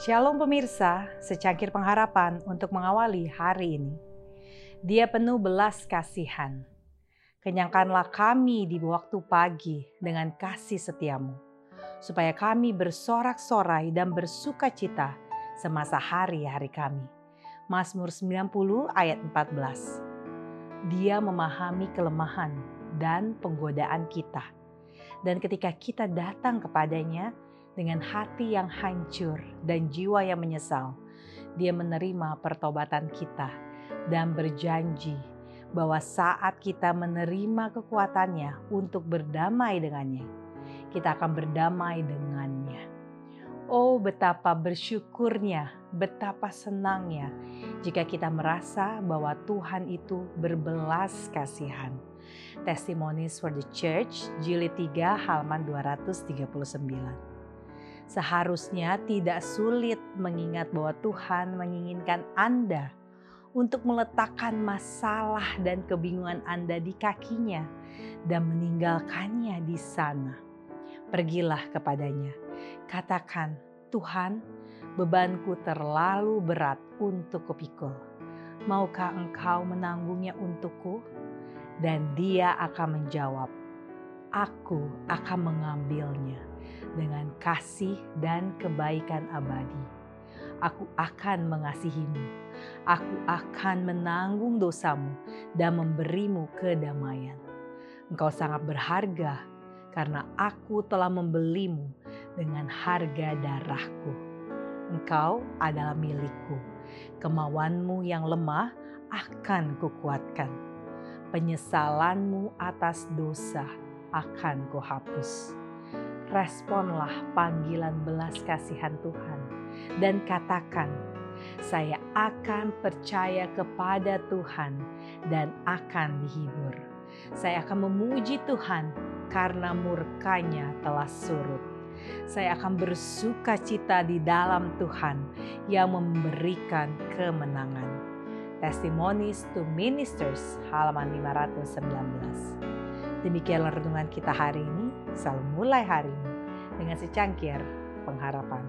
Shalom pemirsa, secangkir pengharapan untuk mengawali hari ini. Dia penuh belas kasihan. Kenyangkanlah kami di waktu pagi dengan kasih setiamu, supaya kami bersorak-sorai dan bersuka cita semasa hari-hari kami. Mazmur 90 ayat 14. Dia memahami kelemahan dan penggodaan kita. Dan ketika kita datang kepadanya, dengan hati yang hancur dan jiwa yang menyesal, Dia menerima pertobatan kita dan berjanji bahwa saat kita menerima kekuatannya untuk berdamai dengannya, kita akan berdamai dengannya. Oh, betapa bersyukurnya, betapa senangnya jika kita merasa bahwa Tuhan itu berbelas kasihan. Testimonies for the Church, jilid 3 halaman 239. Seharusnya tidak sulit mengingat bahwa Tuhan menginginkan Anda untuk meletakkan masalah dan kebingungan Anda di kakinya dan meninggalkannya di sana. Pergilah kepadanya, katakan, "Tuhan, bebanku terlalu berat untuk kupikul. Maukah Engkau menanggungnya untukku?" Dan Dia akan menjawab, "Aku akan mengambilnya." Dengan kasih dan kebaikan abadi. Aku akan mengasihimu. Aku akan menanggung dosamu dan memberimu kedamaian. Engkau sangat berharga karena aku telah membelimu dengan harga darahku. Engkau adalah milikku. Kemauanmu yang lemah akan kukuatkan. Penyesalanmu atas dosa akan kuhapus responlah panggilan belas kasihan Tuhan dan katakan, "Saya akan percaya kepada Tuhan dan akan dihibur. Saya akan memuji Tuhan karena murkanya telah surut. Saya akan bersuka cita di dalam Tuhan yang memberikan kemenangan." Testimonies to Ministers halaman 519. Demikianlah renungan kita hari ini. Selalu mulai hari ini dengan secangkir pengharapan.